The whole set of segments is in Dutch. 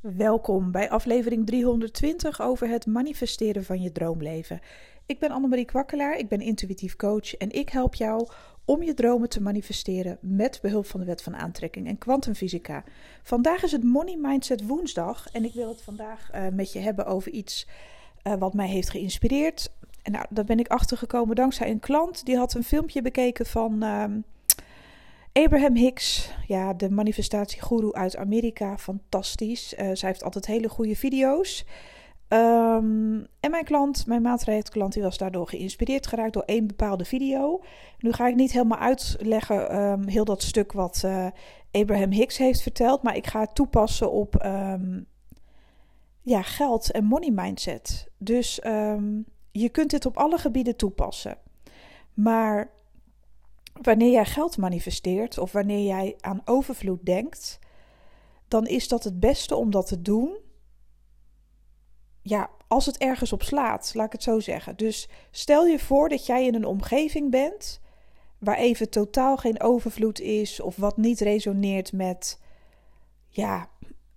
Welkom bij aflevering 320 over het manifesteren van je droomleven. Ik ben Annemarie Kwakkelaar, ik ben intuïtief coach en ik help jou om je dromen te manifesteren met behulp van de wet van aantrekking en kwantumfysica. Vandaag is het Money Mindset woensdag en ik wil het vandaag uh, met je hebben over iets uh, wat mij heeft geïnspireerd. En nou, daar ben ik achter gekomen dankzij een klant die had een filmpje bekeken van... Uh, Abraham Hicks, ja, de manifestatiegoeroe uit Amerika, fantastisch. Uh, zij heeft altijd hele goede video's. Um, en mijn klant, mijn maatrechtsklant, die was daardoor geïnspireerd geraakt door één bepaalde video. Nu ga ik niet helemaal uitleggen um, heel dat stuk wat uh, Abraham Hicks heeft verteld, maar ik ga het toepassen op um, ja, geld en money mindset. Dus je kunt dit op alle gebieden toepassen. Maar wanneer jij geld manifesteert of wanneer jij aan overvloed denkt, dan is dat het beste om dat te doen. Ja, als het ergens op slaat, laat ik het zo zeggen. Dus stel je voor dat jij in een omgeving bent waar even totaal geen overvloed is of wat niet resoneert met, ja,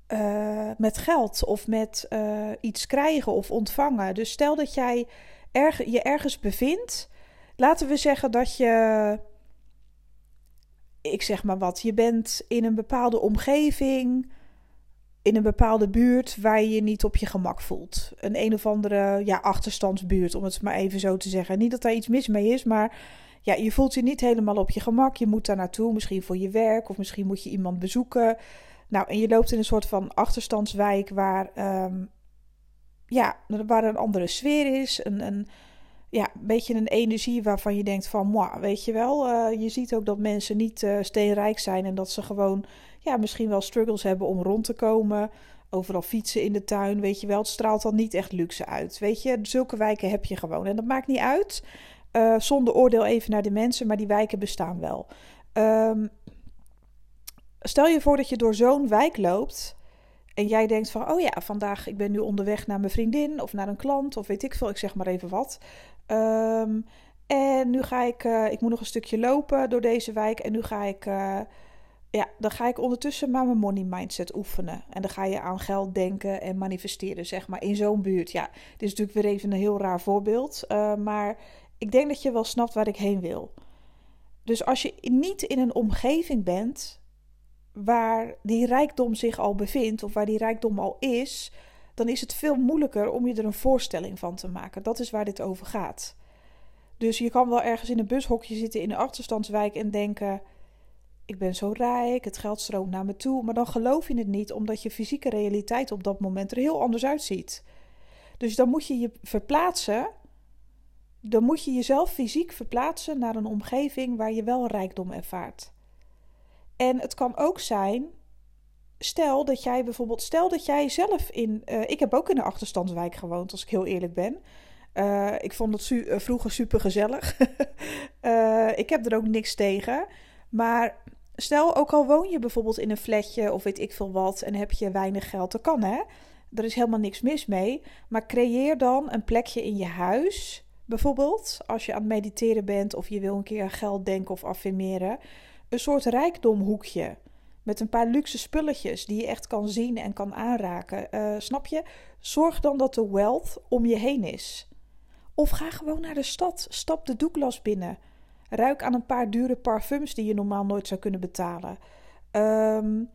uh, met geld of met uh, iets krijgen of ontvangen. Dus stel dat jij erg, je ergens bevindt. Laten we zeggen dat je ik zeg maar wat, je bent in een bepaalde omgeving, in een bepaalde buurt waar je je niet op je gemak voelt. Een een of andere ja, achterstandsbuurt, om het maar even zo te zeggen. Niet dat daar iets mis mee is, maar ja, je voelt je niet helemaal op je gemak. Je moet daar naartoe, misschien voor je werk of misschien moet je iemand bezoeken. Nou, en je loopt in een soort van achterstandswijk waar, um, ja, waar een andere sfeer is, een, een ja, een beetje een energie waarvan je denkt van, moi, weet je wel. Uh, je ziet ook dat mensen niet uh, steenrijk zijn en dat ze gewoon, ja, misschien wel struggles hebben om rond te komen. Overal fietsen in de tuin, weet je wel. Het straalt dan niet echt luxe uit, weet je. Zulke wijken heb je gewoon. En dat maakt niet uit, uh, zonder oordeel even naar de mensen, maar die wijken bestaan wel. Um, stel je voor dat je door zo'n wijk loopt... En jij denkt van, oh ja, vandaag, ik ben nu onderweg naar mijn vriendin of naar een klant of weet ik veel, ik zeg maar even wat. Um, en nu ga ik, uh, ik moet nog een stukje lopen door deze wijk. En nu ga ik, uh, ja, dan ga ik ondertussen maar mijn money mindset oefenen. En dan ga je aan geld denken en manifesteren, zeg maar, in zo'n buurt. Ja, dit is natuurlijk weer even een heel raar voorbeeld. Uh, maar ik denk dat je wel snapt waar ik heen wil. Dus als je niet in een omgeving bent waar die rijkdom zich al bevindt, of waar die rijkdom al is, dan is het veel moeilijker om je er een voorstelling van te maken. Dat is waar dit over gaat. Dus je kan wel ergens in een bushokje zitten in een achterstandswijk en denken: Ik ben zo rijk, het geld stroomt naar me toe. Maar dan geloof je het niet, omdat je fysieke realiteit op dat moment er heel anders uitziet. Dus dan moet je je verplaatsen. Dan moet je jezelf fysiek verplaatsen naar een omgeving waar je wel rijkdom ervaart. En het kan ook zijn stel dat jij bijvoorbeeld, stel dat jij zelf in. Uh, ik heb ook in een achterstandswijk gewoond, als ik heel eerlijk ben. Uh, ik vond su uh, vroeger super gezellig. ik heb er ook niks tegen. Maar stel, ook al woon je bijvoorbeeld in een flatje of weet ik veel wat en heb je weinig geld, dat kan hè. Er is helemaal niks mis mee. Maar creëer dan een plekje in je huis. Bijvoorbeeld, als je aan het mediteren bent of je wil een keer aan geld denken of affirmeren. Een soort rijkdomhoekje. Met een paar luxe spulletjes die je echt kan zien en kan aanraken. Uh, snap je? Zorg dan dat de wealth om je heen is. Of ga gewoon naar de stad. Stap de Douglas binnen. Ruik aan een paar dure parfums die je normaal nooit zou kunnen betalen. Um,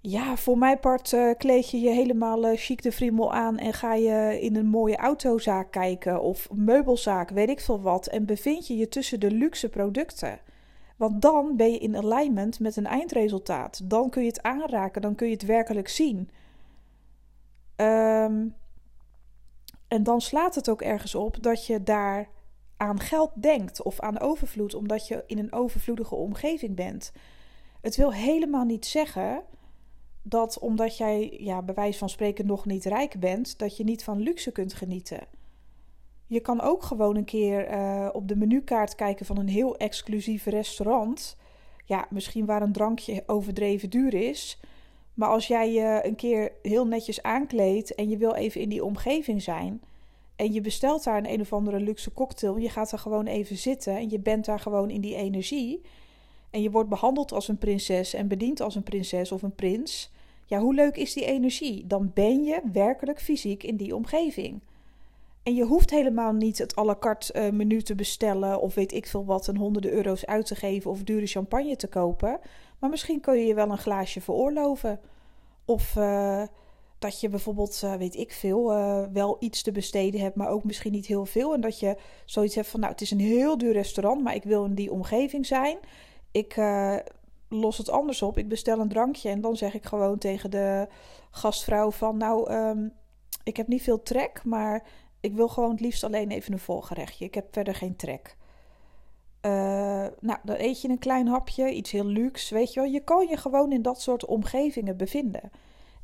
ja, voor mijn part uh, kleed je je helemaal uh, chic de friemel aan en ga je in een mooie autozaak kijken of meubelzaak, weet ik veel wat. En bevind je je tussen de luxe producten. Want dan ben je in alignment met een eindresultaat. Dan kun je het aanraken, dan kun je het werkelijk zien. Um, en dan slaat het ook ergens op dat je daar aan geld denkt of aan overvloed, omdat je in een overvloedige omgeving bent. Het wil helemaal niet zeggen dat omdat jij, ja, bij wijze van spreken, nog niet rijk bent, dat je niet van luxe kunt genieten. Je kan ook gewoon een keer uh, op de menukaart kijken van een heel exclusief restaurant. Ja, misschien waar een drankje overdreven duur is. Maar als jij je een keer heel netjes aankleedt en je wil even in die omgeving zijn. En je bestelt daar een een of andere luxe cocktail. Je gaat daar gewoon even zitten en je bent daar gewoon in die energie. En je wordt behandeld als een prinses en bediend als een prinses of een prins Ja, hoe leuk is die energie? Dan ben je werkelijk fysiek in die omgeving. En je hoeft helemaal niet het à la carte uh, menu te bestellen of weet ik veel wat en honderden euro's uit te geven of dure champagne te kopen. Maar misschien kun je je wel een glaasje veroorloven. Of uh, dat je bijvoorbeeld, uh, weet ik veel, wel iets te besteden hebt, maar ook misschien niet heel veel. En dat je zoiets hebt van, nou, het is een heel duur restaurant, maar ik wil in die omgeving zijn. Ik los het anders op. Ik bestel een drankje en dan zeg ik gewoon tegen de gastvrouw van, nou, um, ik heb niet veel trek, maar ik wil gewoon het liefst alleen even een volgerechtje. Ik heb verder geen trek. Uh, nou, dan eet je een klein hapje, iets heel luxe, weet je wel. Je kan je gewoon in dat soort omgevingen bevinden.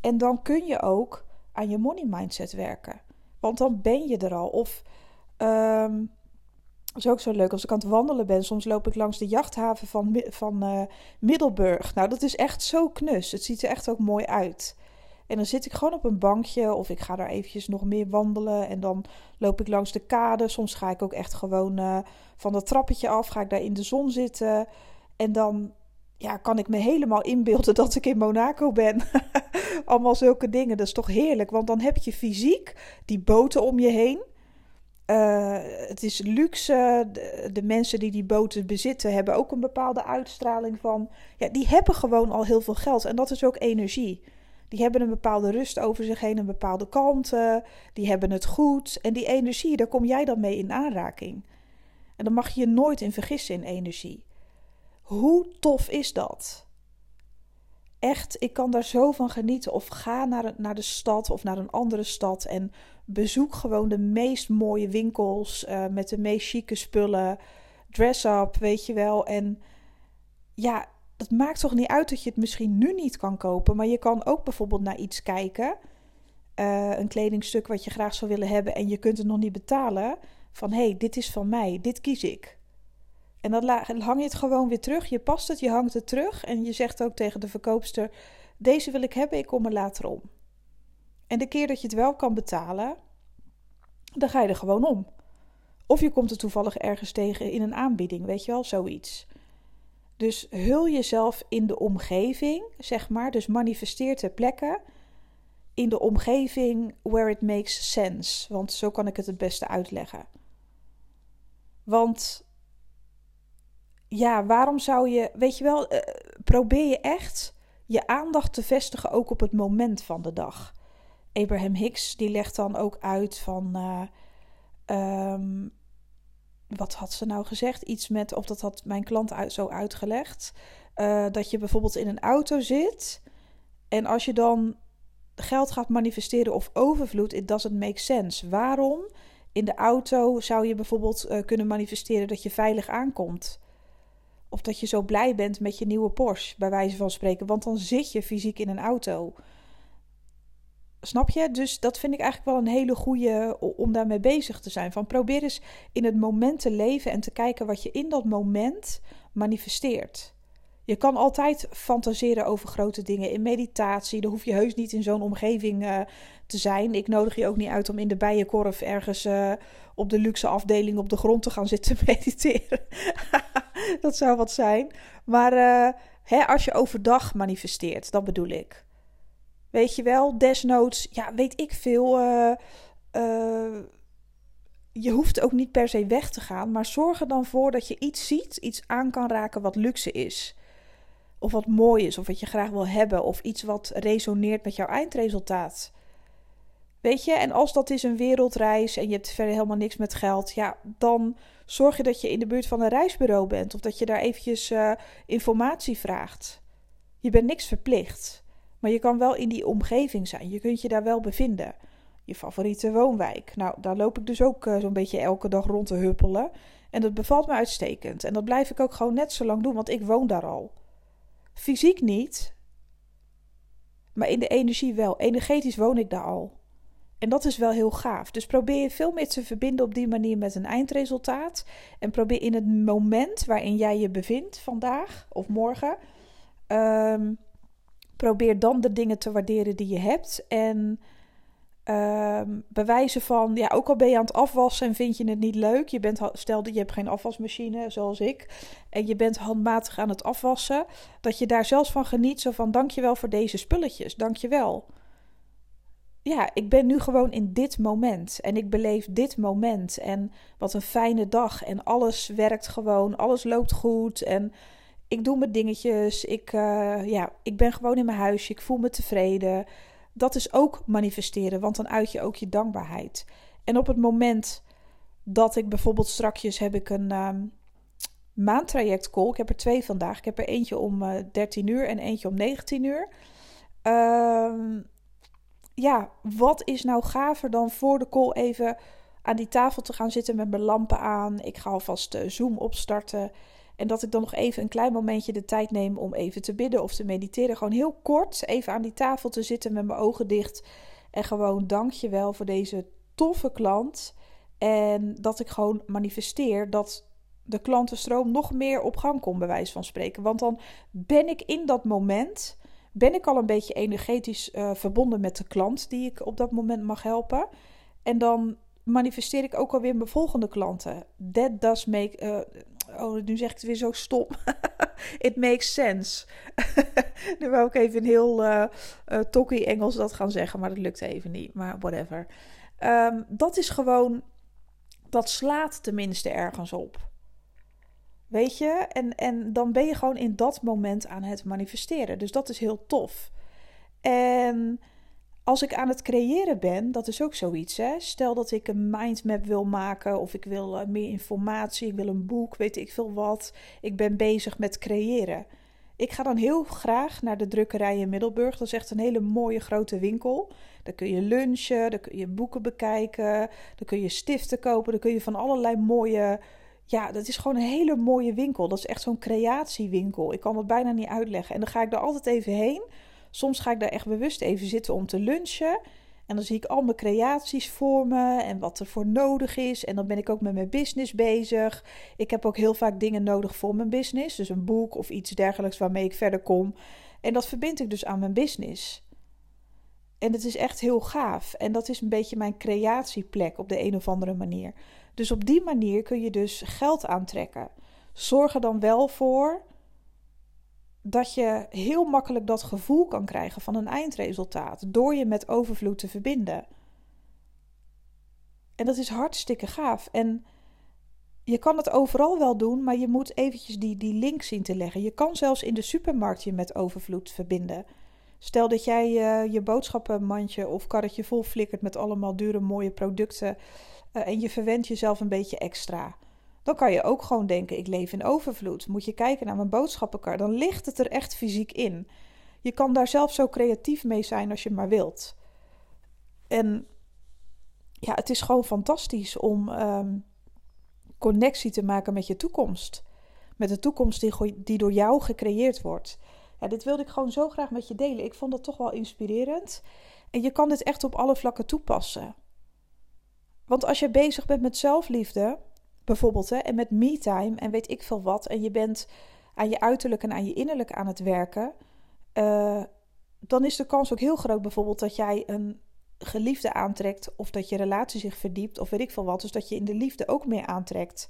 En dan kun je ook aan je money mindset werken. Want dan ben je er al. Of, um, is ook zo leuk, als ik aan het wandelen ben, soms loop ik langs de jachthaven van, van uh, Middelburg. Nou, dat is echt zo knus. Het ziet er echt ook mooi uit. En dan zit ik gewoon op een bankje of ik ga daar eventjes nog meer wandelen. En dan loop ik langs de kade. Soms ga ik ook echt gewoon uh, van dat trappetje af, ga ik daar in de zon zitten. En dan ja, kan ik me helemaal inbeelden dat ik in Monaco ben. Allemaal zulke dingen. Dat is toch heerlijk, want dan heb je fysiek die boten om je heen. Uh, het is luxe. De, de, mensen die die boten bezitten hebben ook een bepaalde uitstraling van. Ja, die hebben gewoon al heel veel geld. En dat is ook energie. Die hebben een bepaalde rust over zich heen, een bepaalde kalmte. Die hebben het goed. En die energie, daar kom jij dan mee in aanraking. En dan mag je je nooit in vergissen in energie. Hoe tof is dat? Echt, ik kan daar zo van genieten. Of ga naar, naar de stad of naar een andere stad en bezoek gewoon de meest mooie winkels uh, met de meest chique spullen. Dress up, weet je wel. En ja, dat maakt toch niet uit dat je het misschien nu niet kan kopen, maar je kan ook bijvoorbeeld naar iets kijken. Uh, een kledingstuk wat je graag zou willen hebben en je kunt het nog niet betalen. Van hé, hey, dit is van mij, dit kies ik. En dan hang je het gewoon weer terug. Je past het, je hangt het terug. En je zegt ook tegen de verkoopster: Deze wil ik hebben, ik kom er later om. En de keer dat je het wel kan betalen, dan ga je er gewoon om. Of je komt er toevallig ergens tegen in een aanbieding, weet je wel, zoiets. Dus hul jezelf in de omgeving, zeg maar. Dus manifesteer ter plekke in de omgeving where it makes sense. Want zo kan ik het het beste uitleggen. Want ja, waarom zou je, weet je wel, uh, probeer je echt je aandacht te vestigen ook op het moment van de dag. Abraham Hicks die legt dan ook uit van uh, um, wat had ze nou gezegd? Iets met, of dat had mijn klant zo uitgelegd. Uh, dat je bijvoorbeeld in een auto zit. En als je dan geld gaat manifesteren of overvloed, it doesn't make sense. Waarom? In de auto zou je bijvoorbeeld uh, kunnen manifesteren dat je veilig aankomt. Of dat je zo blij bent met je nieuwe Porsche, bij wijze van spreken. Want dan zit je fysiek in een auto. Snap je? Dus dat vind ik eigenlijk wel een hele goede om daarmee bezig te zijn. Van probeer eens in het moment te leven en te kijken wat je in dat moment manifesteert. Je kan altijd fantaseren over grote dingen in meditatie. Dan hoef je heus niet in zo'n omgeving uh, te zijn. Ik nodig je ook niet uit om in de bijenkorf ergens uh, op de luxe afdeling op de grond te gaan zitten mediteren. dat zou wat zijn. Maar uh, hè, als je overdag manifesteert, dat bedoel ik. Weet je wel, desnoods, ja, weet ik veel. Uh, uh, je hoeft ook niet per se weg te gaan, maar zorg er dan voor dat je iets ziet, iets aan kan raken wat luxe is. Of wat mooi is, of wat je graag wil hebben, of iets wat resoneert met jouw eindresultaat. Weet je, en als dat is een wereldreis en je hebt verder helemaal niks met geld, ja, dan zorg je dat je in de buurt van een reisbureau bent of dat je daar eventjes uh, informatie vraagt. Je bent niks verplicht. Maar je kan wel in die omgeving zijn. Je kunt je daar wel bevinden. Je favoriete woonwijk. Nou, daar loop ik dus ook uh, zo'n beetje elke dag rond te huppelen. En dat bevalt me uitstekend. En dat blijf ik ook gewoon net zo lang doen, want ik woon daar al. Fysiek niet, maar in de energie wel. Energetisch woon ik daar al. En dat is wel heel gaaf. Dus probeer je veel meer te verbinden op die manier met een eindresultaat. En probeer in het moment waarin jij je bevindt, vandaag of morgen, um, probeer dan de dingen te waarderen die je hebt. En Um, bewijzen van, ja, ook al ben je aan het afwassen en vind je het niet leuk. Je bent, stel dat je hebt geen afwasmachine zoals ik. En je bent handmatig aan het afwassen. Dat je daar zelfs van geniet. Zo van, dankjewel voor deze spulletjes. Dankjewel. Ja, ik ben nu gewoon in dit moment. En ik beleef dit moment. En wat een fijne dag. En alles werkt gewoon. Alles loopt goed. En ik doe mijn dingetjes. Ik, uh, ja, ik ben gewoon in mijn huisje. Ik voel me tevreden dat is ook manifesteren, want dan uit je ook je dankbaarheid. En op het moment dat ik bijvoorbeeld strakjes heb ik een um, maandtraject call. Ik heb er twee vandaag. Ik heb er eentje om uh, eh, 13 uur en eentje om 19 uur. Uh, ja, wat is nou gaver dan voor de call even aan die tafel te gaan zitten met mijn lampen aan. Ik ga alvast uh, Zoom opstarten. En dat ik dan nog even een klein momentje de tijd neem om even te bidden of te mediteren. Gewoon heel kort even aan die tafel te zitten met mijn ogen dicht. En gewoon dank je wel voor deze toffe klant. En dat ik gewoon manifesteer dat de klantenstroom nog meer op gang komt, bij wijze van spreken. Want dan ben ik in dat moment, ben ik al een beetje energetisch uh, verbonden met de klant die ik op dat moment mag helpen. En dan manifesteer ik ook alweer mijn volgende klanten. That does make. Uh, oh, nu zeg ik het weer zo stom. It makes sense. nu wou ik even een heel uh, uh, Engels dat gaan zeggen, maar dat lukt even niet. Maar whatever. Um, dat is gewoon. Dat slaat tenminste ergens op. Weet je? En, en dan ben je gewoon in dat moment aan het manifesteren. Dus dat is heel tof. En als ik aan het creëren ben, dat is ook zoiets. Hè? Stel dat ik een mindmap wil maken of ik wil eh, meer informatie, ik wil een boek, weet ik veel wat. Ik ben bezig met creëren. Ik ga dan heel graag naar de drukkerij in Middelburg. Dat is echt een hele mooie grote winkel. Daar kun je lunchen, daar kun je boeken bekijken, daar kun je stiften kopen, daar kun je van allerlei mooie. Ja, dat is gewoon een hele mooie winkel. Dat is echt zo'n creatiewinkel. Ik kan het bijna niet uitleggen. En dan ga ik daar altijd even heen Soms ga ik daar echt bewust even zitten om te lunchen. En dan zie ik al mijn creaties voor me en wat er voor nodig is. En dan ben ik ook met mijn business bezig. Ik heb ook heel vaak dingen nodig voor mijn business. Dus een boek of iets dergelijks waarmee ik verder kom. En dat verbind ik dus aan mijn business. En het is echt heel gaaf. En dat is een beetje mijn creatieplek op de een of andere manier. Dus op die manier kun je dus geld aantrekken. Zorg er dan wel voor dat je heel makkelijk dat gevoel kan krijgen van een eindresultaat door je met overvloed te verbinden. En dat is hartstikke gaaf. En je kan het overal wel doen, maar je moet eventjes die, die link zien te leggen. Je kan zelfs in de supermarkt je met overvloed verbinden. Stel dat jij uh, je boodschappenmandje of karretje vol flikkert met allemaal dure mooie producten uh, en je verwendt jezelf een beetje extra dan kan je ook gewoon denken: ik leef in overvloed. Moet je kijken naar mijn boodschappenkar, dan ligt het er echt fysiek in. Je kan daar zelf zo creatief mee zijn als je maar wilt. En ja, het is gewoon fantastisch om um, connectie te maken met je toekomst. Met de toekomst die, die door jou gecreëerd wordt. Ja, dit wilde ik gewoon zo graag met je delen. Ik vond dat toch wel inspirerend. En je kan dit echt op alle vlakken toepassen. Want als je bezig bent met zelfliefde, bijvoorbeeld, hè, en met me-time en weet ik veel wat, en je bent aan je uiterlijk en aan je innerlijk aan het werken, uh, dan is de kans ook heel groot bijvoorbeeld dat jij een geliefde aantrekt, of dat je relatie zich verdiept, of weet ik veel wat, dus dat je in de liefde ook meer aantrekt.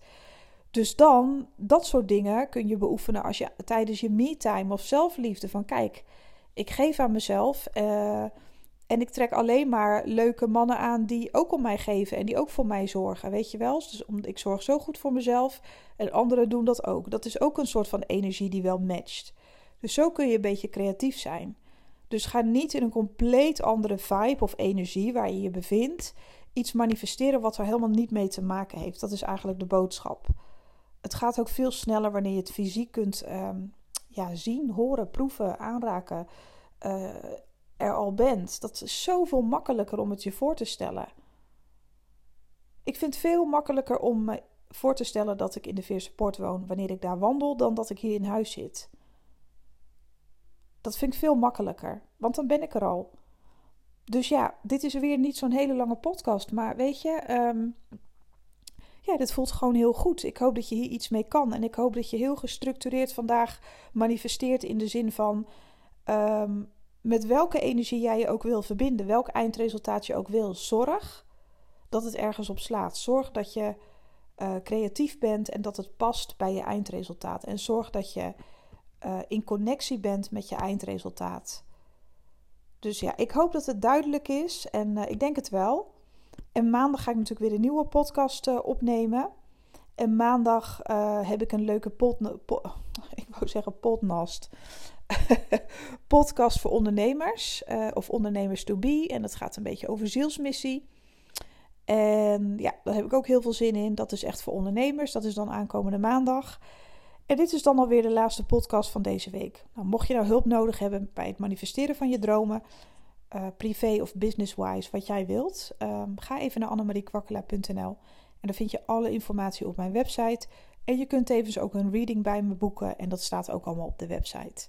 Dus dan, dat soort dingen kun je beoefenen als je tijdens je me-time of zelfliefde van kijk, ik geef aan mezelf. Uh, en ik trek alleen maar leuke mannen aan die ook om mij geven en die ook voor mij zorgen. Weet je wel? Dus ik zorg zo goed voor mezelf en anderen doen dat ook. Dat is ook een soort van energie die wel matcht. Dus zo kun je een beetje creatief zijn. Dus ga niet in een compleet andere vibe of energie waar je je bevindt iets manifesteren wat er helemaal niet mee te maken heeft. Dat is eigenlijk de boodschap. Het gaat ook veel sneller wanneer je het fysiek kunt ehm, ja, zien, horen, proeven, aanraken. Uh, er al bent. Dat is zoveel makkelijker om het je voor te stellen. Ik vind het veel makkelijker om me voor te stellen dat ik in de Veerse Poort woon wanneer ik daar wandel, dan dat ik hier in huis zit. Dat vind ik veel makkelijker, want dan ben ik er al. Dus ja, dit is weer niet zo'n hele lange podcast, maar weet je, um, ja, dit voelt gewoon heel goed. Ik hoop dat je hier iets mee kan en ik hoop dat je heel gestructureerd vandaag manifesteert in de zin van. Um, met welke energie jij je ook wil verbinden, welk eindresultaat je ook wil, zorg dat het ergens op slaat. Zorg dat je uh, creatief bent en dat het past bij je eindresultaat. En zorg dat je uh, in connectie bent met je eindresultaat. Dus ja, ik hoop dat het duidelijk is en uh, ik denk het wel. En maandag ga ik natuurlijk weer een nieuwe podcast opnemen. En maandag heb ik een leuke pot, po, ik wou zeggen podcast. podcast voor ondernemers of ondernemers to be. En dat gaat een beetje over zielsmissie. En ja, daar heb ik ook heel veel zin in. Dat is echt voor ondernemers. Dat is dan aankomende maandag. En dit is dan alweer de laatste podcast van deze week. Nou, mocht je nou hulp nodig hebben bij het manifesteren van je dromen, uh, privé of business-wise, wat jij wilt, um, ga even naar annemariekwakkela.nl en dan vind je alle informatie op mijn website. En je kunt tevens ook een reading bij me boeken en dat staat ook allemaal op de website.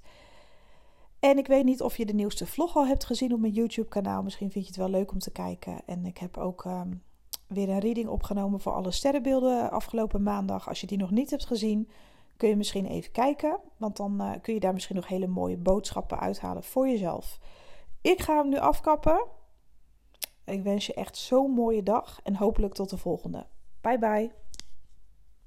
En ik weet niet of je de nieuwste vlog al hebt gezien op mijn YouTube-kanaal. Misschien vind je het wel leuk om te kijken. En ik heb ook um, weer een reading opgenomen voor alle sterrenbeelden afgelopen maandag. Als je die nog niet hebt gezien, kun je misschien even kijken. Want dan uh, kun je daar misschien nog hele mooie boodschappen uithalen voor jezelf. Ik ga hem nu afkappen. Ik wens je echt zo'n mooie dag en hopelijk tot de volgende. Bye bye.